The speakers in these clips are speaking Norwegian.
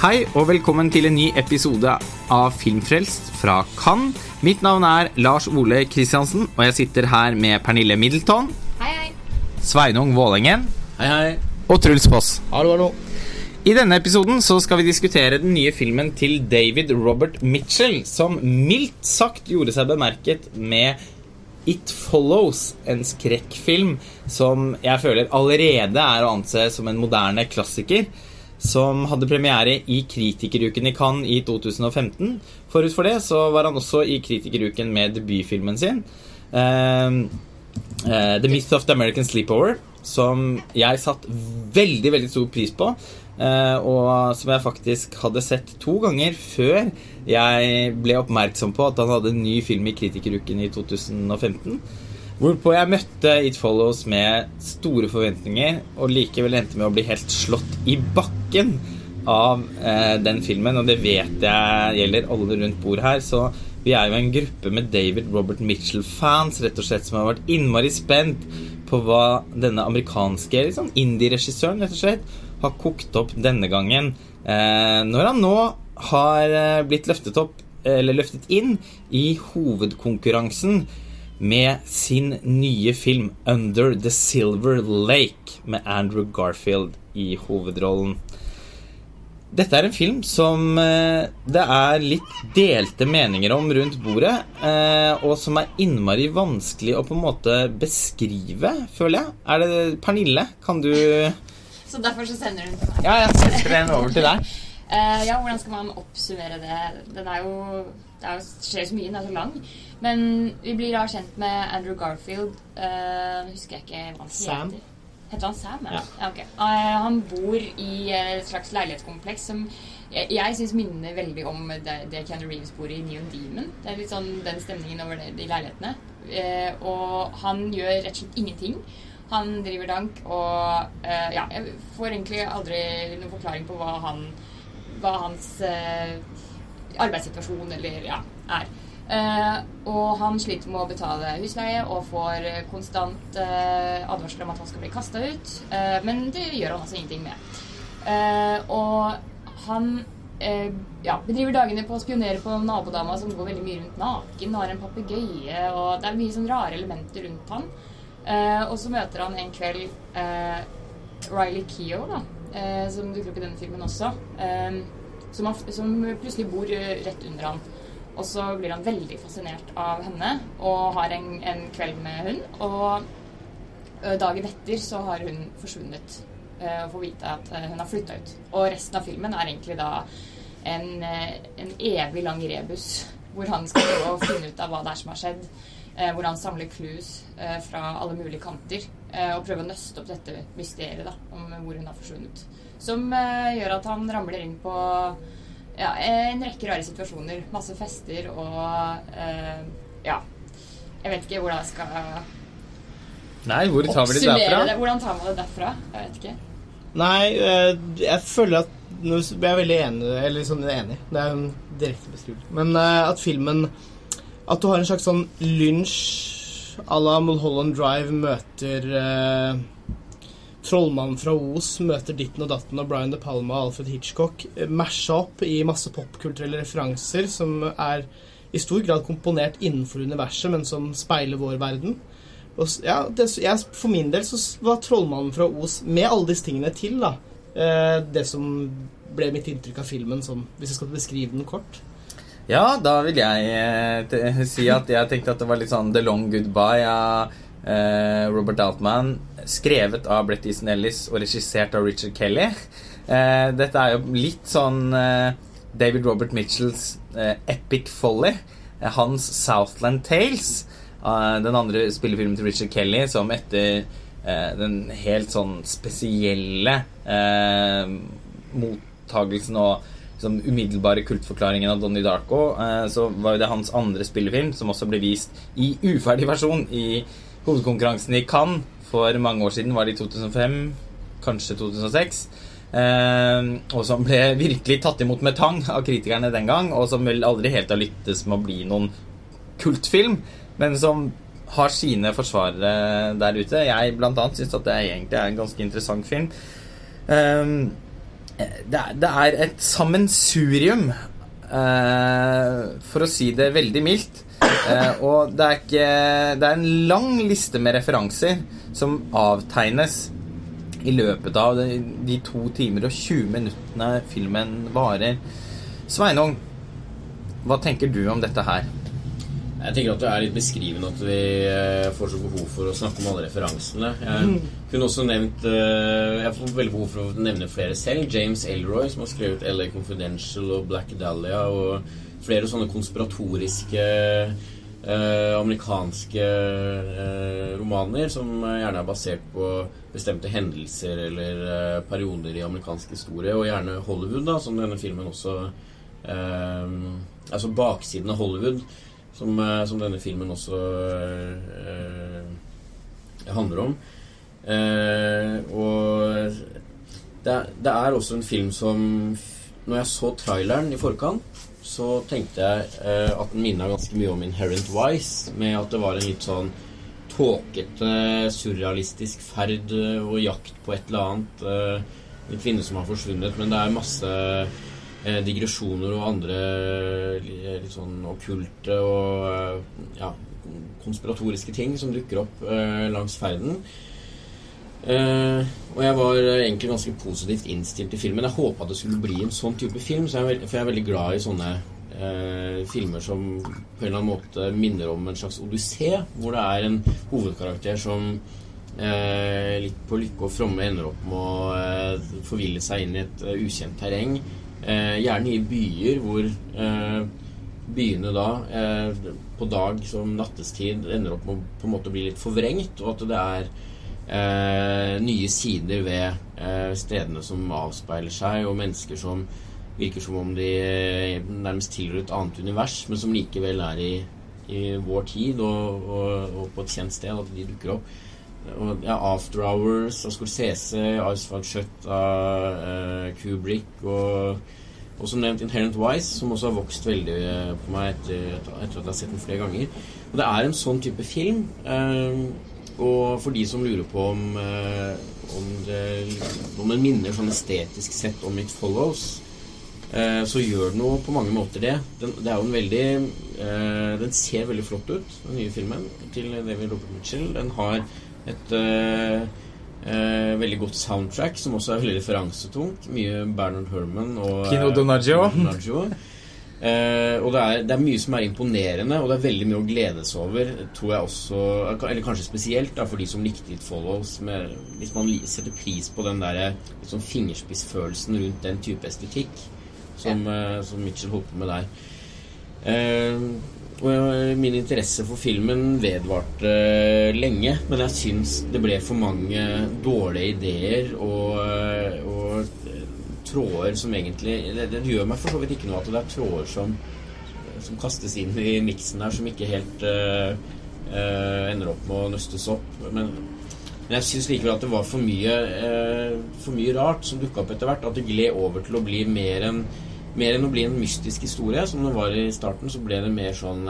Hei og velkommen til en ny episode av Filmfrelst fra Cannes. Mitt navn er Lars Ole Kristiansen, og jeg sitter her med Pernille Middleton, Hei, hei. Sveinung Vålengen Hei, hei. og Truls Foss. Hallo, hallo. I denne episoden så skal vi diskutere den nye filmen til David Robert Mitchell, som mildt sagt gjorde seg bemerket med It Follows, en skrekkfilm som jeg føler allerede er å anse som en moderne klassiker. Som hadde premiere i Kritikeruken i Cannes i 2015. Forut for det så var han også i Kritikeruken med debutfilmen sin. Uh, uh, The Myth of the American Sleepover, som jeg satt veldig, veldig stor pris på. Uh, og som jeg faktisk hadde sett to ganger før jeg ble oppmerksom på at han hadde en ny film i Kritikeruken i 2015. Hvorpå jeg møtte It Follows med store forventninger, og likevel endte med å bli helt slått i bakken av eh, den filmen. Og det vet jeg gjelder alle rundt bordet her, så vi er jo en gruppe med David Robert Mitchell-fans rett og slett som har vært innmari spent på hva denne amerikanske liksom, indie-regissøren rett og slett har kokt opp denne gangen. Eh, når han nå har eh, blitt løftet opp, eller løftet inn, i hovedkonkurransen med sin nye film 'Under the Silver Lake' med Andrew Garfield i hovedrollen. Dette er en film som eh, det er litt delte meninger om rundt bordet, eh, og som er innmari vanskelig å på en måte beskrive, føler jeg. Er det Pernille? Kan du Så derfor så sender du den til meg. Ja, jeg sender den over til deg. Eh, ja, hvordan skal man oppsummere det? Den er jo Det er jo, skjer så mye, den er så lang. Men vi blir da kjent med Andrew Garfield. Uh, husker jeg ikke hva han Sam. heter. Heter han Sam? Ja. ja ok. uh, han bor i et slags leilighetskompleks som jeg, jeg syns minner veldig om det, det Keanu Reeves bor i Neon Demon. Det er litt sånn den stemningen over de leilighetene. Uh, og han gjør rett og slett ingenting. Han driver dank og uh, Ja, jeg får egentlig aldri noen forklaring på hva han hva hans arbeidssituasjon eller ja, er. Eh, og han sliter med å betale husleie og får konstant eh, advarsler om at han skal bli kasta ut. Eh, men det gjør han altså ingenting med. Og han ja, bedriver dagene på å spionere på nabodama som går veldig mye rundt naken, har en papegøye, og det er mye sånn rare elementer rundt han. Og så møter han en kveld Riley Keough, da, som dukker opp i denne filmen også, som, plutselig bor rett under han. Og så blir han veldig fascinert av henne og har en, en kveld med hun. Og dagen etter så har hun forsvunnet og får vite at hun har flytta ut. Og resten av filmen er egentlig da en, en evig lang rebus hvor han skal prøve å finne ut av hva det er som har skjedd. Hvor han samler clues fra alle mulige kanter og prøver å nøste opp dette mysteriet da, om hvor hun har forsvunnet. Som gjør at han ramler inn på ja, en rekke rare situasjoner. Masse fester og eh, ja. Jeg vet ikke hvordan jeg skal Nei, hvor tar vi det derfra? det. Hvordan tar man det derfra? Jeg vet ikke. Nei, eh, jeg føler at Nå er jeg veldig enig, eller sånn enig. Det er en direkte beskrivelse. Men eh, at filmen At du har en slags sånn lynsj à la Mulholland Drive møter eh, Trollmannen fra Os møter Ditten og Datten og Brian De Palma og Alfred Hitchcock. eh, Masha opp i masse popkulturelle referanser som er i stor grad komponert innenfor universet, men som speiler vår verden. Og, ja, det, jeg, for min del så var Trollmannen fra Os, med alle disse tingene til, da, eh, det som ble mitt inntrykk av filmen, sånn, hvis jeg skal beskrive den kort. Ja, da vil jeg eh, si at jeg tenkte at det var litt sånn The Long Goodbye eh, Robert Altman. Skrevet av Brett Easton Ellis og regissert av Richard Kelly. Eh, dette er jo litt sånn eh, David Robert Mitchells eh, Epic Folly. Eh, hans Southland Tales. eh, den andre spillefilmen til Richard Kelly som etter eh, den helt sånn spesielle eh, mottagelsen og liksom umiddelbare kultforklaringen av Donnie Darko, eh, så var jo det hans andre spillefilm, som også ble vist i uferdig versjon i hovedkonkurransen i Cannes for mange år siden. Var det i 2005? Kanskje 2006? Eh, og som ble virkelig tatt imot med tang av kritikerne den gang, og som vel aldri helt har lyttes med å bli noen kultfilm, men som har sine forsvarere der ute. Jeg blant annet syns at det egentlig er en ganske interessant film. Um, det er, det er et sammensurium, eh, for å si det veldig mildt. Eh, og det er ikke Det er en lang liste med referanser som avtegnes i løpet av de, de to timer og 20 minuttene filmen varer. Sveinung, hva tenker du om dette her? Jeg tenker at det er litt beskrivende at vi eh, får så behov for å snakke om alle referansene. Jeg kunne også nevnt eh, Jeg får veldig behov for å nevne flere selv. James Elroy, som har skrevet LA Confidential og Black Dahlia, og flere sånne konspiratoriske eh, amerikanske eh, romaner som gjerne er basert på bestemte hendelser eller eh, perioder i amerikansk historie, og gjerne Hollywood, da, som denne filmen også eh, Altså baksiden av Hollywood som, eh, som denne filmen også eh, handler om. Og det, det er også en film som Når jeg så traileren i forkant, så tenkte jeg eh, at den minna ganske mye om Inherent Wise, med at det var en litt sånn tåkete, surrealistisk ferd eh, og jakt på et eller annet. eh, en kvinne som har forsvunnet, men det er masse eh, digresjoner og andre litt sånn okkulte og eh, ja, konspiratoriske ting som dukker opp eh, langs ferden. Eh, og jeg var egentlig ganske positivt innstilt til filmen. Jeg håpa det skulle bli en sånn type film, så jeg for jeg er veldig glad i sånne uh, filmer som på en eller annen måte minner om en slags odyssé, hvor det er en hovedkarakter som uh, litt på lykke og fromme ender opp med å forville seg inn i et ukjent terreng. Gjerne i byer hvor byene da på dag som nattestid ender opp med å på en måte bli litt forvrengt, og at det er nye sider ved eh, stedene som avspeiler seg, og mennesker som virker som om de eh, nærmest tilhører et annet univers, men som likevel er i, i vår tid og, og, og på et kjent sted, at de dukker opp. Og, ja, After Hours av Scorsese, Icefag Shut av eh, Kubrick og, og som nevnt Inherent Wise, som også har vokst veldig eh, på meg etter, etter at jeg har sett den flere ganger. Og det er en sånn type film. Eh, og for de som lurer på om, eh, om, det, om den minner sånn estetisk sett om It Follows, eh, så gjør den jo på mange måter det. Den, det er jo en veldig eh, Den ser veldig flott ut, den nye filmen til David Robert Mitchell. Den har et eh, veldig godt soundtrack, som også er veldig referansetungt. Mye Bernard Herman og Pino eh, Donaggio. Donaggio. Eh, og det er, det er mye som er imponerende, og det er veldig mye å gledes over. Tror jeg også Eller kanskje spesielt da, for de som likte It Follows. Med, hvis man setter pris på den der litt sånn fingerspissfølelsen rundt den type estetikk som, eh, som Mitchell holdt på med der. Eh, og eh, min interesse for filmen vedvarte eh, lenge, men jeg syns det ble for mange dårlige ideer og, og tråder som egentlig det, det gjør meg for så vidt ikke noe at det er tråder som, som kastes inn i miksen her, som ikke helt uh, uh, ender opp med å nøstes opp. Men, men jeg syns likevel at det var for mye, uh, for mye rart som dukka opp etter hvert. At det gled over til å bli mer enn mer enn å bli en mystisk historie, som det var i starten, så ble det mer sånn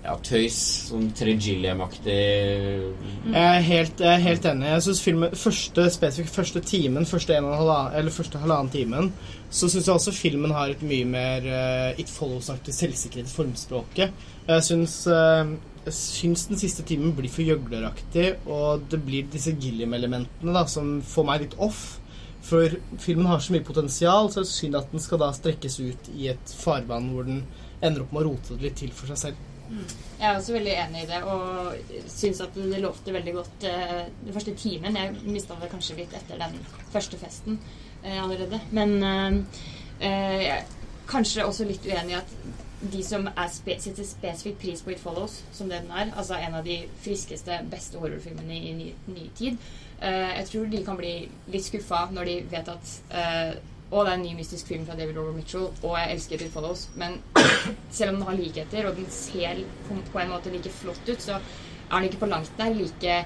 ja, tøys. Sånn Tregilliam-aktig Jeg er helt, jeg er helt enig. Jeg synes filmen, første, spesifikt første timen, første, en og en halvannen, eller første halvannen timen, så syns jeg også filmen har et mye mer uh, It Follows-aktig selvsikkerhet i formspråket. Jeg syns, uh, jeg syns den siste timen blir for gjøgleraktig, og det blir disse Gilliam-elementene da, som får meg litt off. For filmen har så mye potensial, så det er synd at den skal da strekkes ut i et farvann hvor den ender opp med å rote det litt til for seg selv. Jeg er også veldig enig i det, og syns at det lovte veldig godt eh, den første timen. Jeg mista det kanskje litt etter den første festen eh, allerede. Men eh, eh, jeg er kanskje også litt uenig i at de som spe sitter spesifikt pris på It Follows, som det den er, altså en av de friskeste, beste horrorfilmene i ny, ny tid, eh, jeg tror de kan bli litt skuffa når de vet at og det er en ny mystisk film fra David Robert Mitchell, og jeg elsker It Follows. Men selv om den har likheter, og den ser på, på en måte like flott ut, så er den ikke på langt nær like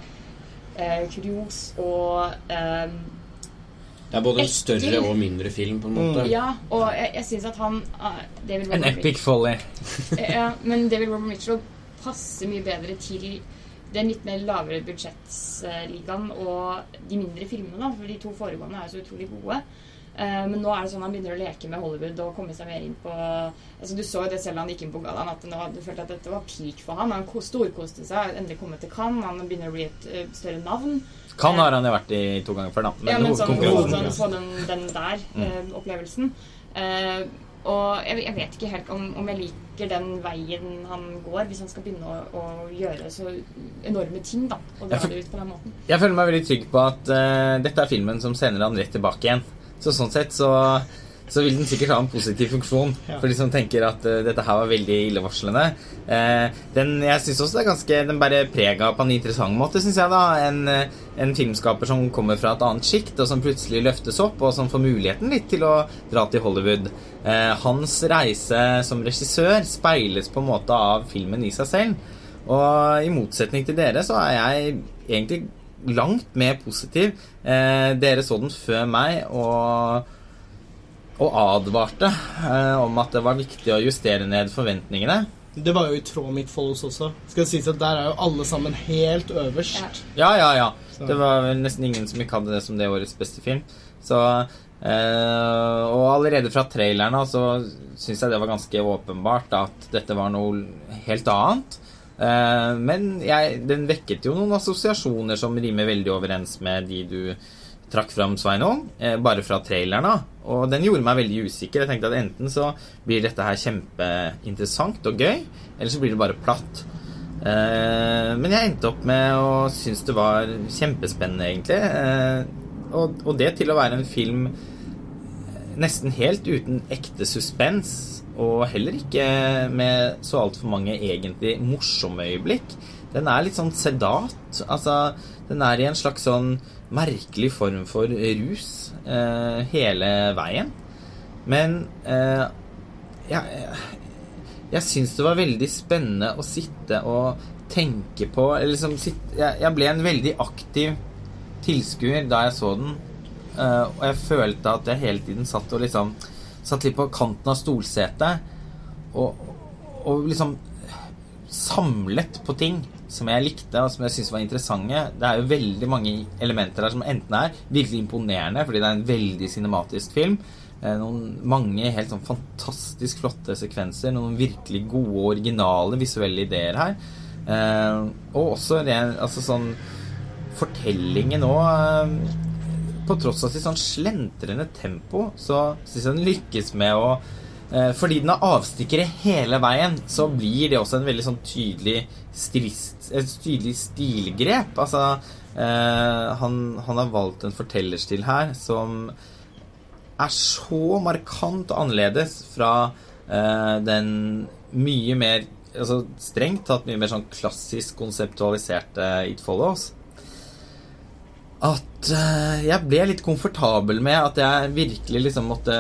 eh, kurios og eh, Det er både en større og mindre film, på en måte. Ja, og jeg, jeg syns at han eh, David En epic folly. Eh, Ja, men David Robert Mitchell passer mye bedre til den litt mer lavere budsjettsligaen og de mindre filmene, da. For de to foregående er jo så utrolig gode. Eh, men nå er det sånn han begynner å leke med Hollywood og komme seg mer inn på altså Du så jo det selv da han gikk inn på gallaen, at nå, du følte at dette var peak for han. Han ko- storkoste seg, endelig kommet til Cannes, han begynner å bli et eh, større navn. Cannes har han jo vært i to ganger før, da. Men, ja, men sånn, hovedkonkurransen sånn, på den, den der eh, opplevelsen. Uh, og jeg, jeg vet ikke helt om, om jeg liker den veien han går, hvis han skal begynne å, å gjøre så enorme ting, da. Og dra det ut på den måten. Jeg føler meg veldig trygg på at uh, dette er filmen som sender han rett tilbake igjen. Så sånn sett så, så vil den sikkert ha en positiv funksjon Ja. for de som tenker at uh, dette her var veldig illevarslende. Uh, den, jeg synes også det er ganske Den bærer preg av på en interessant måte, syns jeg, da. En, eh, en filmskaper som kommer fra et annet sjikt, og som plutselig løftes opp, og som får muligheten litt til å dra til Hollywood. Uh, hans reise som regissør speiles på en måte av filmen i seg selv. Og i motsetning til dere så er jeg egentlig langt mer positiv. Eh, dere så den før meg og, og advarte eh, om at det var viktig å justere ned forventningene. Det var jo i tråd med It Follows også. Skal det sies at Der er jo alle sammen helt øverst. Ja. Ja, ja. Så- Det var vel nesten ingen som ikke hadde det som det årets beste film. Så eh, Og allerede fra trailerne så syns jeg det var ganske åpenbart at dette var noe helt annet. Eh, men jeg, den vekket jo noen assosiasjoner som rimer veldig overens med de du trakk fram, Sveinung, eh, bare fra traileren av. Og den gjorde meg veldig usikker. Jeg tenkte at enten så blir dette her kjempeinteressant og gøy, eller så blir det bare platt. Eh, men jeg endte opp med å synes det var kjempespennende, egentlig. Og det til å være en film nesten helt uten ekte suspens, og heller ikke med så altfor mange egentlig morsomme øyeblikk. Den er litt sånn sedat. Altså, den er i en slags sånn merkelig form for rus eh, hele veien. Men eh, jeg, jeg syns det var veldig spennende å sitte og tenke på eller liksom sitte, jeg, jeg ble en veldig aktiv tilskuer da jeg så den. Eh, og jeg følte at jeg hele tiden satt og liksom Satt litt på kanten av stolsetet og, og liksom samlet på ting som jeg likte og som jeg syntes var interessante. Det er jo veldig mange elementer her som enten er virkelig imponerende fordi det er en veldig cinematisk film. Uh, Noen mange helt sånn fantastisk flotte sekvenser. Noen virkelig gode, originale visuelle ideer her. Uh, og også ren, altså sånn Fortellingen òg på tross av sitt sånn slentrende tempo, så syns jeg den lykkes med å eh, Fordi den har avstikkere hele veien, så blir det også en veldig sånn tydelig strist, et tydelig stilgrep. Altså eh, han, han har valgt en fortellerstil her som er så markant annerledes fra eh, den mye mer altså Strengt tatt mye mer sånn klassisk konseptualiserte It Follows at eh, jeg ble litt komfortabel med at jeg virkelig liksom måtte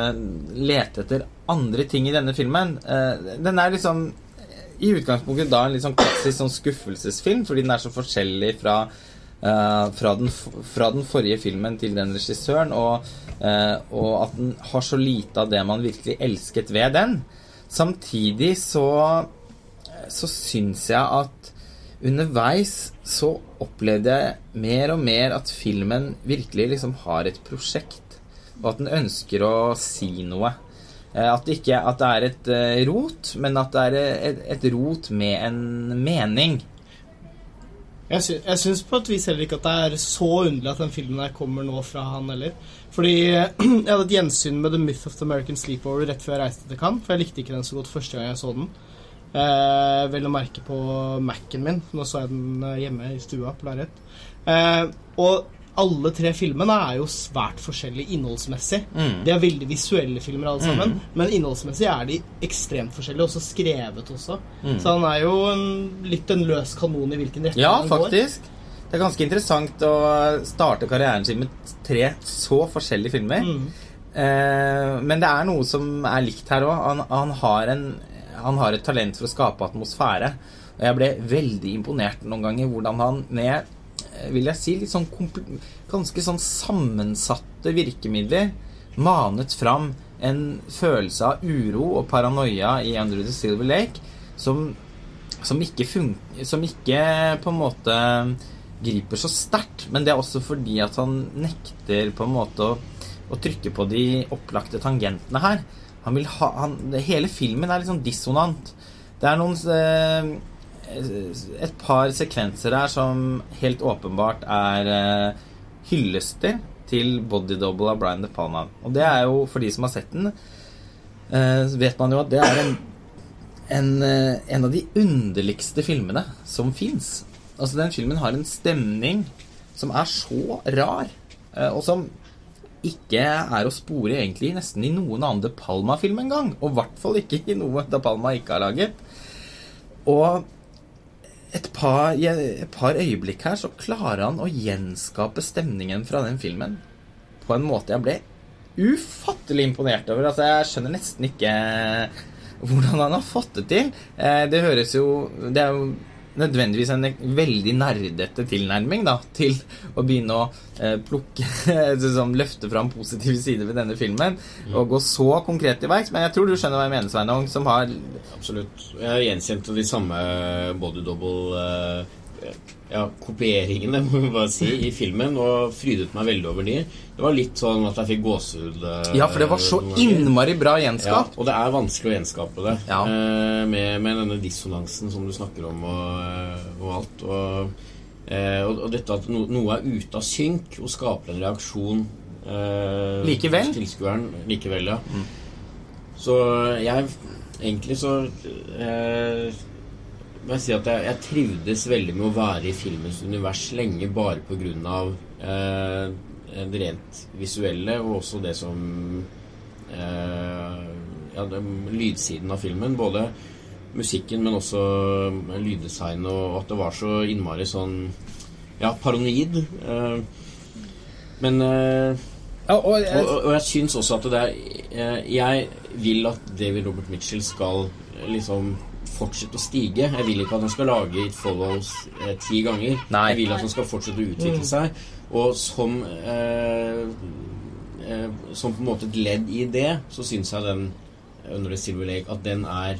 lete etter andre ting i denne filmen. Eh, den er liksom i utgangspunktet da en litt sånn klassisk sånn skuffelsesfilm, fordi den er så forskjellig fra, eh, fra, den, fra den forrige filmen til den regissøren, og, og at den har så lite av det man virkelig elsket ved den. Samtidig så, så syns jeg at underveis så opplevde jeg mer og mer at filmen virkelig liksom har et prosjekt, og at den ønsker å si noe. Eh, At det ikke at det er et eh, rot, men at det er et, et rot med en mening. Jeg, sy syns på et vis heller ikke at det er så underlig at den filmen her kommer nå fra han heller. Fordi jeg hadde et gjensyn med The Myth of the American Sleepover rett før jeg reiste til Cannes, for jeg likte ikke den så godt første gang jeg så den. Eh, vel å merke på Mac-en min. Nå så jeg den eh, hjemme i stua på lerret. Eh, og alle tre filmene er jo svært forskjellige innholdsmessig. Mm. De er veldig visuelle filmer alle sammen, men innholdsmessig er de ekstremt forskjellige, også skrevet også. Mm. Så han er jo en, litt en løs kanon i hvilken retning Ja, han går. faktisk. Det er ganske interessant å starte karrieren sin med tre så forskjellige filmer. Mm. Eh, men det er noe som er likt her òg. Han, han, har en- han har et talent for å skape atmosfære. Og jeg ble veldig imponert noen ganger hvordan han med eh, vil jeg si, litt sånn ganske sånn sammensatte virkemidler manet fram en følelse av uro og paranoia i Andrew the Silver Lake som, som, ikke som ikke på en måte griper så sterkt. Men det er også fordi at han nekter på en måte å å trykke på de opplagte tangentene her. Han vil ha han, Hele filmen er litt sånn dissonant. Det er noen eh, Et par sekvenser her som helt åpenbart er eh, hyllester til Body Double av Brian De Palma. Og det er jo, for de som har sett den, eh, vet man jo at det er en, en, eh, en av de underligste filmene som fins. Altså, den filmen har en stemning som er så rar, eh, og som ikke er å spore egentlig nesten i noen annen De Palma-film engang. Og i hvert fall ikke i noe De Palma ikke har laget. Og et par, et par øyeblikk her så klarer han å gjenskape stemningen fra den filmen på en måte jeg ble ufattelig imponert over. Altså, jeg skjønner nesten ikke hvordan han har fått det til. Eh, det høres jo Det er jo nødvendigvis en veldig nerdete tilnærming da, til å begynne å eh, plukke liksom, Løfte fram positive sider ved denne filmen mm. og gå så konkret til verks. Men jeg tror du skjønner hva jeg mener, Sveinung, som har Absolutt. Jeg har gjenkjent de samme body double eh, ja, kopieringene må vi bare si, i filmen, og frydet meg veldig over de. Det var litt sånn at jeg fikk gåsehud. Eh, ja, for det var så innmari bra gjenskapt. Ja, og det er vanskelig å gjenskape det ja. eh, med, med, denne dissonansen som du snakker om, og, eh, og alt. Og, og, dette at no, noe er ute av synk og skaper en reaksjon eh, Likevel? hos tilskueren. Likevel, ja. Mm. Så jeg Egentlig så eh, må jeg si at jeg, jeg, trivdes veldig med å være i filmens univers lenge bare pga. Eh, det rent visuelle og også det som eh, Ja, det, lydsiden av filmen. Både musikken, men også lyddesignet, og at det var så innmari sånn Ja, paranoid. Eh, men eh, ja, og, jeg, og, og, jeg syns også at det er eh, Jeg vil at David Robert Mitchell skal liksom fortsette å stige. Jeg vil ikke at han skal lage It Follows eh, ti ganger. Nei. Jeg vil at han skal fortsette å utvikle mm. seg. Og som eh, eh, Som på en måte et ledd i det, så syns jeg den Under the Silver Lake at den er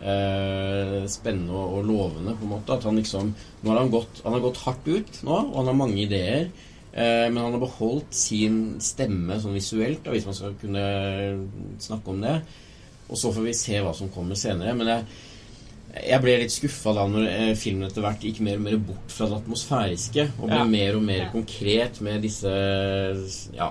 eh, spennende og, og, lovende, på en måte. At han liksom Nå har han gått, han har gått hardt ut nå, og han har mange ideer. Eh, men han har beholdt sin stemme sånn visuelt, da, hvis man skal kunne snakke om det. Og så får vi se hva som kommer senere. Men jeg, jeg ble litt skuffa da når eh, filmen etter hvert gikk mer og mer bort fra det atmosfæriske og ble ja. mer og mer ja. konkret med disse ja,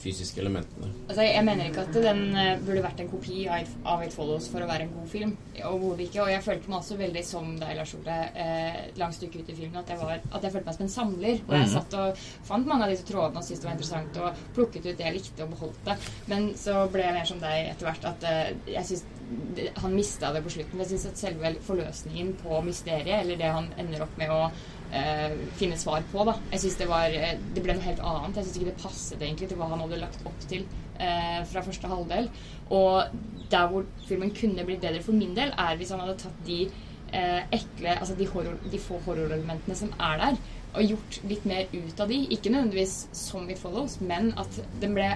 fysiske elementene. Altså, jeg mener ikke at den uh, burde vært en kopi av It, Follows for å være en god film. Overhodet ikke. Og jeg følte meg også veldig som deg, Lars Ole, eh, langt stykke ut i filmen, at jeg, var, at jeg følte meg som en samler. Og jeg mhm. satt og fant mange av disse trådene og syntes det var interessant, og plukket ut det jeg likte, og beholdt det. Men så ble jeg mer som deg etter hvert, at eh, jeg syns han mista det på slutten. Jeg syns at selve forløsningen på mysteriet, eller det han ender opp med å uh, finne svar på, da Jeg synes det var Det ble noe helt annet. Jeg syns ikke det passet egentlig til hva han hadde lagt opp til uh, fra første halvdel. Og der hvor filmen kunne blitt bedre for min del, er hvis han hadde tatt de uh, ekle Altså de, horror, de få horrorelementene som er der, og gjort litt mer ut av de. Ikke nødvendigvis som i Follows, men at den ble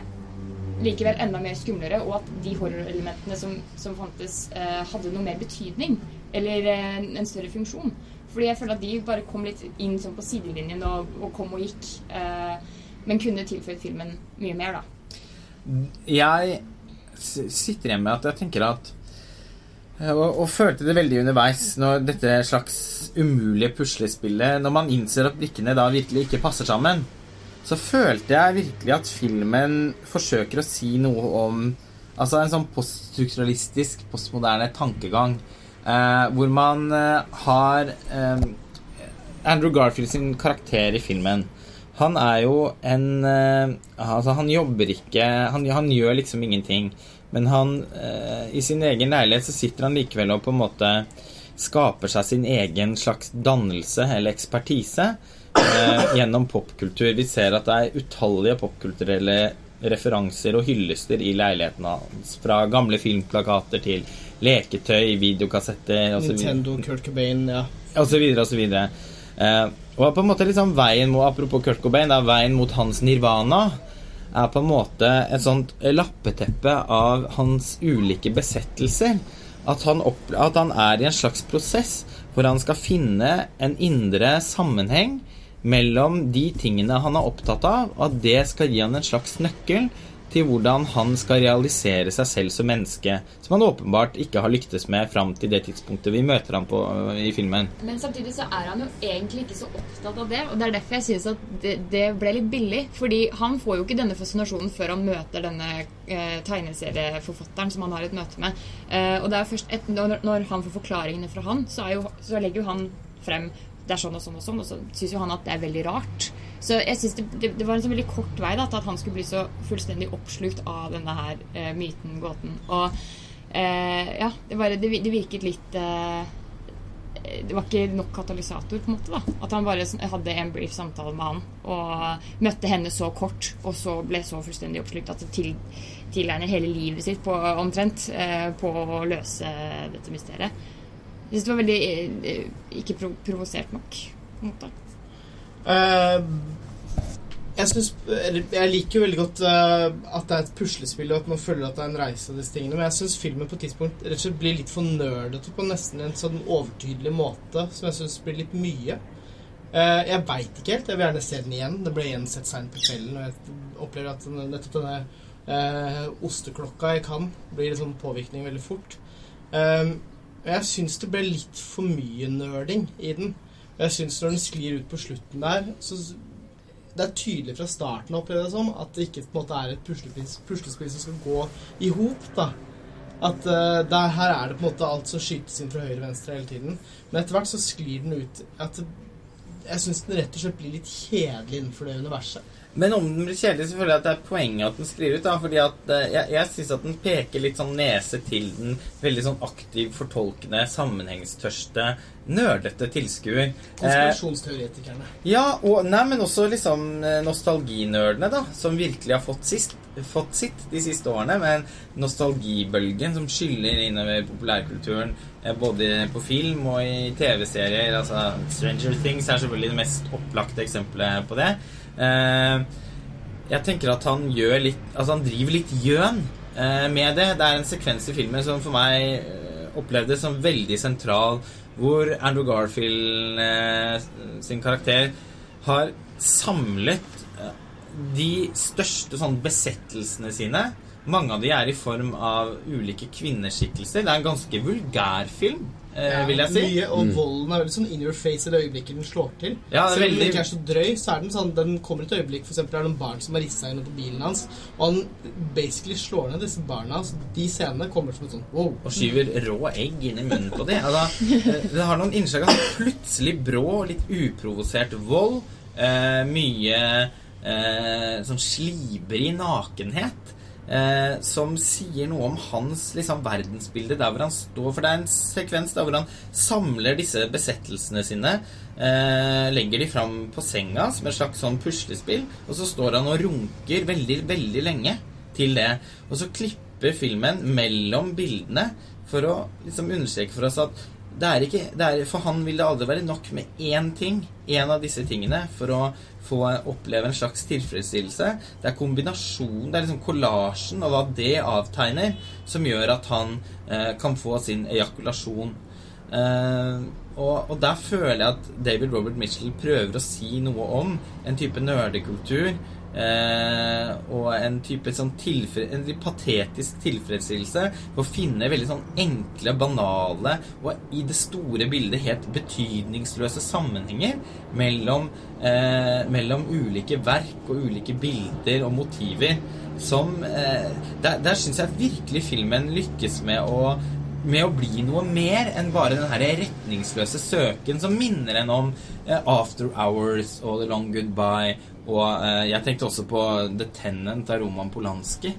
likevel enda mer skumlere, og at de horrorelementene som, som fantes, eh, hadde noe mer betydning. Eller eh, en større funksjon. Fordi jeg føler at de bare kom litt inn sånn på sidelinjen og, og kom og gikk. Eh, men kunne tilføyd filmen mye mer, da. Jeg sitter igjen med at jeg tenker at og, og, følte det veldig underveis når dette slags umulige puslespillet Når man innser at brikkene da virkelig ikke passer sammen så følte jeg virkelig at filmen forsøker å si noe om Altså en sånn poststrukturalistisk, postmoderne tankegang. Eh, hvor man eh, har eh, Andrew Garfield sin karakter i filmen. Han er jo en Altså, han jobber ikke han, han, gjør liksom ingenting. Men han I sin egen leilighet så sitter han likevel og på en måte skaper seg sin egen slags dannelse eller ekspertise eh, gjennom popkultur. Vi ser at det er utallige popkulturelle referanser og hyllester i leiligheten hans. Fra gamle filmplakater til leketøy, videokassetter osv. Nintendo, Kurt Cobain, ja. Og så videre og så videre. Eh, og på en måte liksom veien mot, Apropos Kurt Cobain, da, veien mot hans nirvana er på en måte et sånt lappeteppe av hans ulike besettelser. At han, at han er i en slags prosess hvor han skal finne en indre sammenheng mellom de tingene han er opptatt av, at det skal gi han en slags nøkkel til hvordan han skal realisere seg selv som menneske, som han åpenbart ikke har lyktes med fram til det tidspunktet vi møter ham på øh, i filmen. Men samtidig så er han jo egentlig ikke så opptatt av det. Og det er derfor jeg synes at det, det ble litt billig. Fordi han får jo ikke denne fascinasjonen før han møter denne eh, tegneserieforfatteren som han har et møte med. Eh, og det er først et, når, når han får forklaringene fra han, så, jo, så legger jo han frem det er sånn og sånn og sånn, og så syns jo han at det er veldig rart. Så jeg synes det, det, det var en så veldig kort vei da, til at han skulle bli så fullstendig oppslukt av denne her eh, myten, gåten. Og eh, ja, det, bare, det, virket litt eh, Det var ikke nok katalysator, på en måte. da At han bare sånn- hadde en brief samtale med han og møtte henne så kort, og så ble så fullstendig oppslukt at det til, tilegner hele livet sitt på, omtrent eh, på å løse dette mysteriet. Jeg synes det var veldig eh, ikke provosert nok. på en måte. Eh, jeg, synes, jeg liker jo veldig godt eh, at det er et puslespill, og at man føler at det er en reise av disse tingene, men jeg syns filmen på et tidspunkt rett og slett blir litt for nerdete på nesten en sånn overtydelig måte, som jeg syns blir litt mye. Eh, jeg veit ikke helt. Jeg vil gjerne se den igjen. Det ble igjen sett seint på kvelden, og jeg opplever at nettopp denne eh, osteklokka jeg kan, blir sånn påvirkning veldig fort. Eh, jeg syns det ble litt for mye nerding i den. Jeg syns når den sklir ut på slutten der, så det er tydelig fra starten av det at det ikke på en måte er et puslespill som skal gå i hop. da. At uh, der, Her er det på en måte alt som skytes inn fra høyre og venstre hele tiden. Men etter hvert så sklir den ut at Jeg syns den rett og slett blir litt kjedelig innenfor det universet. Men om den blir kjedelig, så føler jeg at det er poenget at den sklir ut. da, fordi at eh, Jeg, jeg syns at den peker litt sånn nese til den veldig sånn aktiv, fortolkende, sammenhengstørste, nerdete tilskuer. Eh, ja, og nei, men også liksom eh, nostalginerdene, da, som virkelig har fått, sist, fått sitt de siste årene. Med nostalgibølgen som skyller innover populærkulturen, eh, både på film og i TV-serier. Altså Stranger Things er selvfølgelig det mest opplagte eksempelet på det. Eh, jeg tenker at han gjør litt Altså han driver litt gjøn eh, med det. Det er en sekvens i filmen som for meg eh, opplevdes som veldig sentral, hvor Andrew Garfield sin karakter har samlet de største sånn besettelsene sine. Mange av de er i form av ulike kvinneskikkelser. Det er en ganske vulgær film, eh, vil jeg si. Mye, og volden er veldig sånn in your face i det øyeblikket den slår til. Ja, det er Selv om den ikke er så drøy, så er den sånn Den kommer et øyeblikk, eksempel er det noen barn som har rissa inn på bilen hans, og han basically slår ned disse barna. Så de scenene kommer som et sånn wow. og skyver rå egg inn i munnen på dem. Altså, eh, det har noen innslag av plutselig brå, litt uprovosert vold. Eh, mye eh, sånn slibrig nakenhet. Eh, som sier noe om hans liksom, verdensbilde der hvor han står. For det er en sekvens der hvor han samler disse besettelsene sine. Eh, legger de fram på senga som et slags sånn puslespill. Og så står han og runker veldig, veldig lenge til det. Og så klipper filmen mellom bildene for å liksom understreke for oss at ikke, er, For han vil det aldri være nok med én ting, én av disse tingene, for å få oppleve en slags tilfredsstillelse. Det er kombinasjonen, det er liksom kollasjen og hva det avtegner, som gjør at han eh, kan få sin ejakulasjon. Eh, og, og der føler jeg at David Robert Mitchell prøver å si noe om en type nerdekultur. Eh, og en type sånn tilfred, en litt patetisk tilfredsstillelse ved å finne veldig sånn enkle, banale og i det store bildet helt betydningsløse sammenhenger mellom, eh, mellom ulike verk og ulike bilder og motiver. Som eh, Der, der syns jeg virkelig filmen lykkes med å med å bli noe mer enn bare den her retningsløse søken som minner en om eh, After Hours og The Long Goodbye. Og eh, jeg tenkte også på The Tenant av Roman Polanski.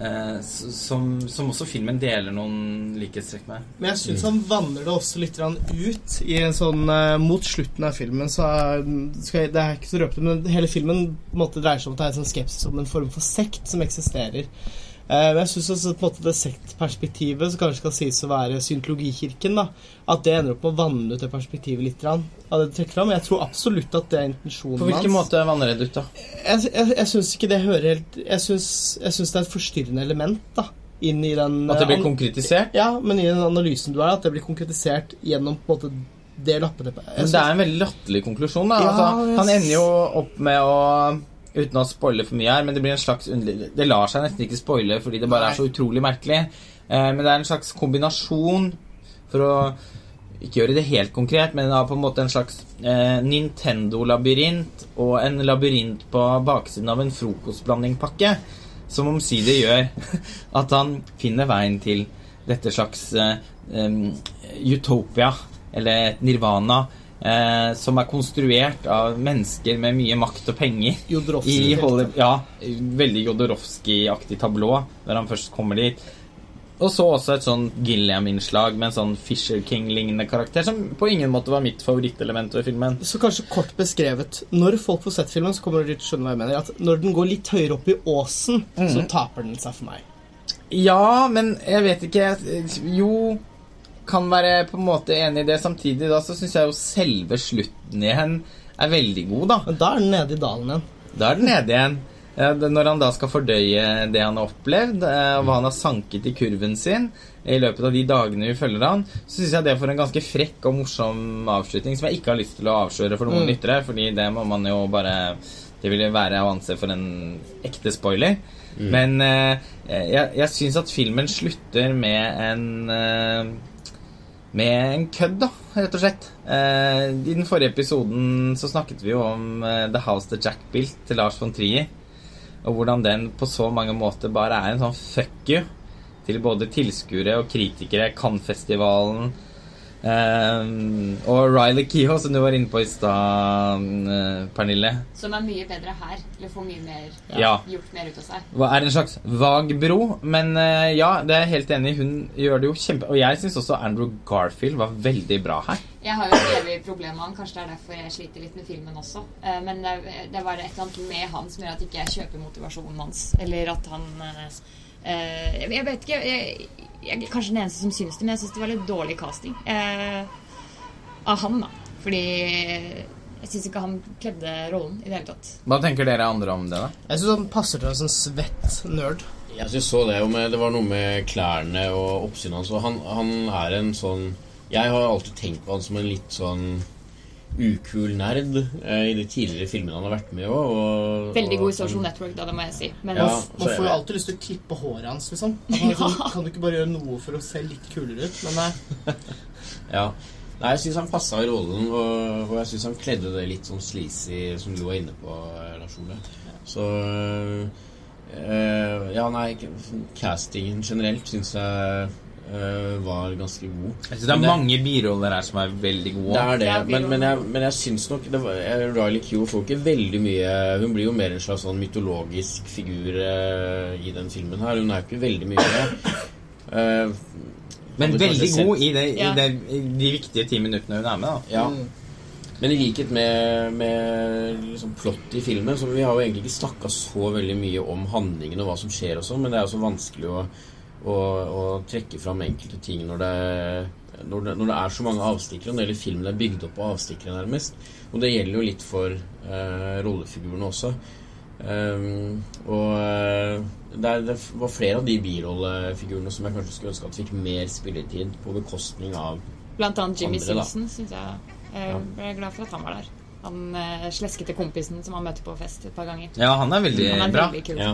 Eh, s- som, som også filmen deler noen likhetstrekk med. Men jeg syns han vanner det også litt ut i en sånn eh, Mot slutten av filmen så er, skal jeg, Det er ikke så røpete, men hele filmen på en måte dreier seg om at det er en sånn skepsis om en form for sekt som eksisterer. Eh, men jeg syns også måte det sektperspektivet, som kanskje skal sies å være syntologikirken, da, at det ender opp med å vanne ut det perspektivet litt. av det du trekker fram. Jeg tror absolutt at det er intensjonen hans. På hvilken hans. måte vanner det ut, da? Jeg, jeg, jeg syns ikke det hører helt Jeg syns, jeg syns det er et forstyrrende element da inn i den At det blir eh, konkretisert? Ja, men i den analysen du har, at det blir konkretisert gjennom på en måte det. Jeg Men det er en veldig latterlig konklusjon. da Ja, altså, Han ender jo opp med å Uten å spoile for mye her, men det blir en slags underlig Det lar seg nesten ikke spoile fordi det bare Nei. er så utrolig merkelig. Eh, men det er en slags kombinasjon for å ikke gjøre det helt konkret, men det er på en måte en slags eh, Nintendo-labyrint og en labyrint på baksiden av en frokostblandingpakke, som omsider gjør at han finner veien til dette slags eh, em, utopia, eller nirvana, eh, som er konstruert av mennesker med mye makt og penger. Jodorowsky. I Hollywood, ja, veldig Jodorowsky-aktig tablå, der han først kommer dit. Og så også et sånn Gilliam-innslag med en sånn Fisher King-lignende karakter, som på ingen måte var mitt favorittelement ved filmen. Så kanskje kort beskrevet Når folk får sett filmen, så kommer de til å skjønne hva jeg mener. At når den går litt høyere opp i åsen, så taper den seg for meg. Ja, men jeg vet ikke Jo, kan være på en måte enig i det. Samtidig da så syns jeg jo selve slutten igjen er veldig god, da. Men da er den nede i dalen igjen. Da er den nede igjen. Når han da skal fordøye det han har opplevd, eh, og hva han har sanket i kurven sin i løpet av de dagene vi følger han, så syns jeg det får en ganske frekk og morsom avslutning som jeg ikke har lyst til å avsløre for noen Mm. lyttere, fordi det må man jo bare Det ville være å anse for en ekte spoiler. Men eh, jeg, jeg syns at filmen slutter med en eh, med en kødd, da, rett og slett. Eh, I den forrige episoden så snakket vi jo om eh, The House The Jack Built til Lars von Trier. Og hvordan den på så mange måter bare er en sånn fuck you til både tilskuere og kritikere. Cannes-festivalen. Eh, og Riley Kehoe, som du var inne på i stad, eh, Pernille. Som er mye bedre her. Eller får mye mer Ja. gjort mer ut av seg. Hva er en slags vag bro, men uh, ja, det er jeg helt enig i. Hun gjør det jo kjempe... Og jeg syns også Andrew Garfield var veldig bra her. Jeg har jo et evig problem med han. Kanskje det er derfor jeg sliter litt med filmen også. Uh, Men det, det bare et eller annet med han som gjør at ikke jeg kjøper motivasjonen hans. Eller at han eh, Jeg vet ikke. Jeg, jeg er kanskje den eneste som syns det, men jeg syns det var litt dårlig casting. Eh, av han, da. Fordi jeg syns ikke han kledde rollen i det hele tatt. Hva tenker dere andre om det, da? Jeg syns han passer til en sånn svett nerd. Jeg synes så det, jo med, det var noe med klærne og oppsynet hans. Han, han er en sånn Jeg har alltid tenkt på han som en litt sånn ukul nerd eh, i de tidligere filmene han har vært med i. Og, og, Veldig god i Social Network, da, det må jeg si. Men Ja. Man får jo alltid lyst til å klippe håret hans, liksom. Han liksom Kan du ikke bare gjøre noe for å se litt kulere ut? Men nei. Ja. Nei, jeg syns han passa i rollen, og, og jeg syns han kledde det litt sånn sleazy, som du var inne på, eh, Lars Ole. Så øh, Ja, nei, castingen generelt syns jeg var ganske god. Altså, Det er det, mange biroller her som er veldig gode. Det er det, er men, men, jeg, men jeg syns nok det var, Riley Q får ikke veldig mye Hun blir jo mer en slags sånn mytologisk figur uh, i den filmen her. Hun er jo ikke veldig mye med. Eh, Men veldig god i, det, Ja. i, det, de viktige ti minuttene hun er med. da Ja. Mm. Men i likhet med, med liksom plott i filmen Så Vi har jo egentlig ikke snakka så veldig mye om handlingen og hva som skjer og sånn, men det er jo så vanskelig å, å, å trekke fram enkelte ting når det, når, det, når det er så mange avstikkere. Når det gjelder filmen er bygd opp av avstikkere, nærmest. Og det gjelder jo litt for eh, rollefigurene også. Um, og eh, det, er, det var flere av de birollefigurene som jeg kanskje skulle ønske at fikk mer spilletid på bekostning av Blant annet Jimmy Andre. Simpson syns jeg Jeg Ja. ble glad for at han var der. Han eh, sleskete kompisen som han møtte på fest et par ganger. Ja, han er veldig Han er bra. veldig kul. Ja.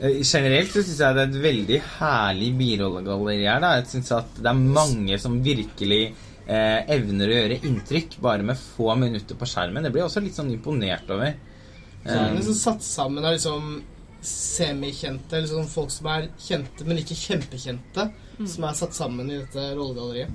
Eh, Generelt så syns jeg det er et veldig herlig birollegalleri her. da Jeg synes at det er mange som virkelig eh, evner å gjøre inntrykk bare med få minutter på skjermen. Det blir jeg også litt sånn imponert over. Så er det liksom satt sammen av liksom semikjente, eller sånn folk som er kjente, men ikke kjempekjente, som er satt sammen i dette rollegalleriet.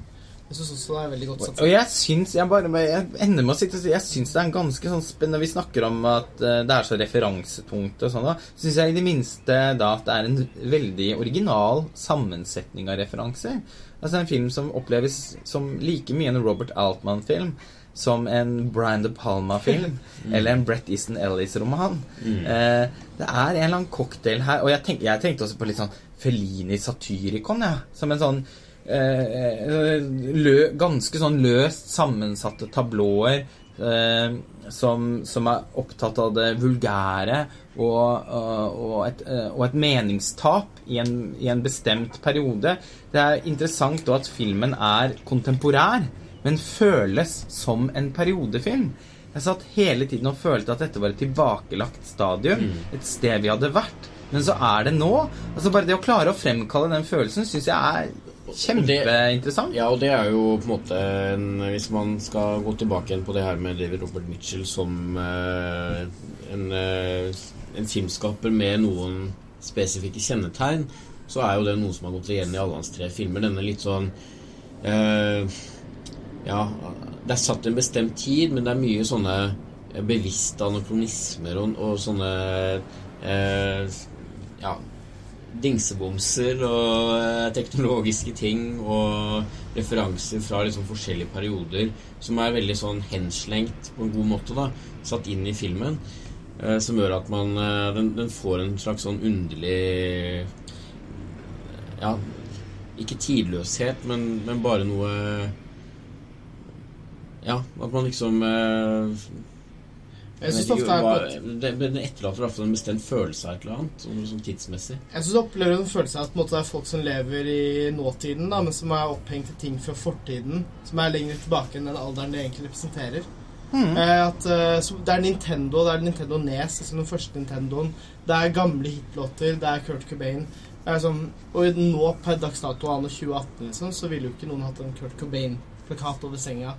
Jeg syns også det er veldig godt satt Og jeg syns Jeg bare jeg ender med å sitte og si Jeg syns det er en ganske sånn spennende Når vi snakker om at eh, det er så referansetungt og sånn, da syns jeg i det minste da at det er en veldig original sammensetning av referanser. Altså en film som oppleves som like mye en Robert Altman-film som en Brian De Palma-film eller en Brett Easton Ellis-roman. Eh, det er en eller annen cocktail her, og jeg, tenk, jeg tenkte også på litt sånn Felini Satyricon, ja. Som en sånn eh, lø, ganske sånn løst sammensatte tablåer eh, som, som er opptatt av det vulgære og, og, et, eh, og et meningstap i en, i en bestemt periode. Det er interessant da at filmen er kontemporær men føles som en periodefilm. Jeg satt hele tiden og følte at dette var et tilbakelagt stadium. Et sted vi hadde vært. Men så er det nå. Altså Bare det å klare å fremkalle den følelsen syns jeg er kjempeinteressant. Ja, og det er jo på en måte en, Hvis man skal gå tilbake igjen på det her med David Robert Mitchell som eh, en, eh, en filmskaper med noen spesifikke kjennetegn, så er jo det noe som har gått igjen i alle hans tre filmer. Denne litt sånn eh, Ja, det er satt en bestemt tid, men det er mye sånne eh, bevisste anakronismer og, og sånne eh, Ja dingsebomser og eh, teknologiske ting og referanser fra liksom forskjellige perioder som er veldig sånn henslengt på en god måte, da, satt inn i filmen. eh, som gjør at man eh, den, den får en slags sånn underlig Ja, ikke tidløshet, men, men bare noe Ja, at man liksom eh, Jeg synes ofte er på det, det etterlater i en bestemt følelse av et eller annet, sånn, sånn tidsmessig. Jeg synes jeg opplever en følelse av at på en måte, det er folk som lever i nåtiden, da, men som er opphengt i ting fra fortiden, som er lenger tilbake enn den alderen de egentlig representerer. Eh, at, eh, så det er Nintendo, det er Nintendo Nes, altså den første Nintendoen. Det er gamle hitlåter, det er Kurt Cobain. Det er sånn, og nå, per dags dato, anno 2018, liksom, så ville jo ikke noen hatt en Kurt Cobain-plakat over senga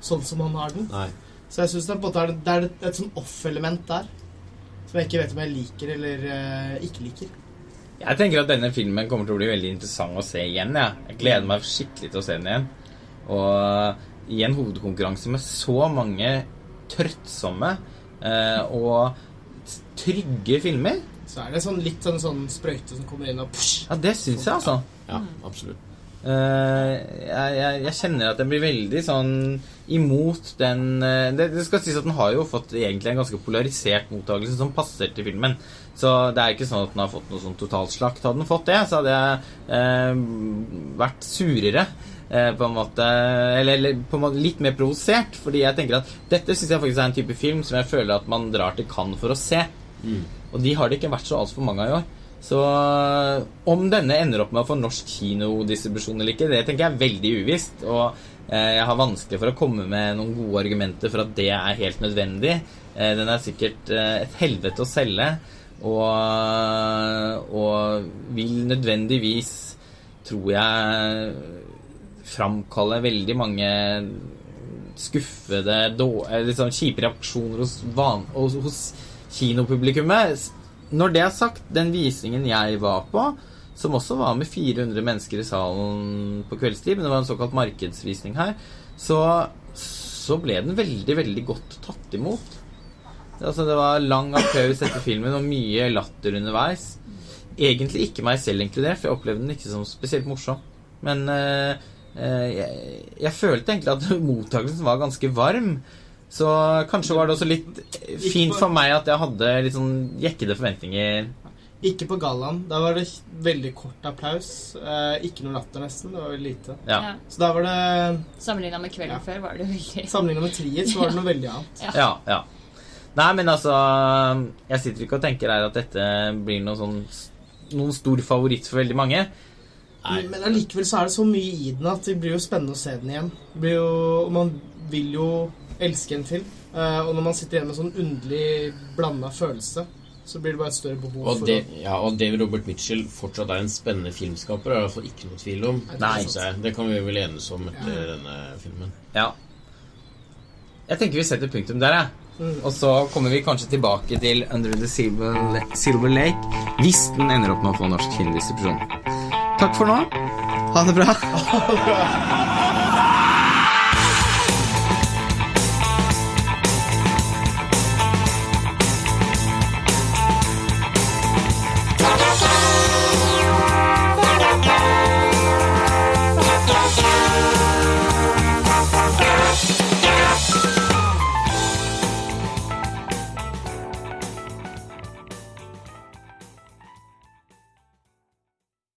sånn som han har den. Nei. Så jeg syns det, er det er et, et sånn off-element der. Som jeg ikke vet om jeg liker eller uh, ikke liker. Jeg tenker at denne filmen kommer til å bli veldig interessant å se igjen. Ja. Jeg gleder meg skikkelig til å se den igjen. Og i en hovedkonkurranse med så mange trøttsomme uh, og trygge filmer Så er det sånn litt sånn, sånn sprøyte som kommer inn og push. Ja, det syns jeg, altså. Ja, absolutt. Eh, jeg, jeg, jeg kjenner at jeg blir veldig sånn imot den eh, det, det skal sies at den har jo fått egentlig en ganske polarisert mottakelse som passer til filmen. Så det er ikke sånn at den har fått noe sånn totalslakt. Hadde den fått det, så hadde jeg eh, vært surere. eh, på en måte Eller, eller på en måte litt mer provosert. Fordi jeg tenker at dette syns jeg faktisk er en type film som jeg føler at man drar til Cannes for å se. Og de har det ikke vært så altfor mange av i år. Så øh, om denne ender opp med å få norsk kinodistribusjon eller ikke, det tenker jeg er veldig uvisst. Og eh, jeg har vanskelig for å komme med noen gode argumenter for at det er helt nødvendig. Eh, den er sikkert eh, et helvete å selge, og, og vil nødvendigvis, tror jeg, framkalle veldig mange skuffede, liksom, kjipe reaksjoner hos, van, hos kinopublikummet. Når det er sagt, den visningen jeg var på, som også var med 400 mennesker i salen på kveldstid, men det var en såkalt markedsvisning her, så, så ble den veldig, veldig godt tatt imot. Altså, det var lang applaus etter filmen og mye latter underveis. Egentlig ikke meg selv inkludert, for jeg opplevde den ikke som spesielt morsom. Men eh, jeg, jeg følte egentlig at mottakelsen var ganske varm. Så kanskje var det også litt fint for meg at jeg hadde litt sånn jekkede forventninger. Ikke på gallaen. Da var det veldig kort applaus. Eh, ikke noe latter, nesten. Det var veldig lite. Ja. Ja. Så da var det Sammenligna med kvelden Ja. før var det veldig Sammenlignet med Trier, så var det noe veldig annet. Ja, ja. Nei, men altså Jeg sitter ikke og tenker her at dette blir noe sånn noen stor favoritt for veldig mange. Nei. Men allikevel så er det så mye i den at det blir jo spennende å se den igjen. Det blir jo, og man vil jo elske en film. Eh, og når man sitter igjen med sånn underlig blanda følelse, så blir det bare et større behov Og, for det, ja, og David Robert Mitchell fortsatt er en spennende filmskaper, er det i ikke noe tvil om. Nei, Nei. Det kan vi vel enes om etter Ja. denne filmen. Ja. Jeg tenker vi setter punktum der, jeg. Mm. Og så kommer vi kanskje tilbake til Under the Silver, Silver Lake hvis den ender opp med å få norsk kinodistribusjon. Takk for nå. Ha det bra.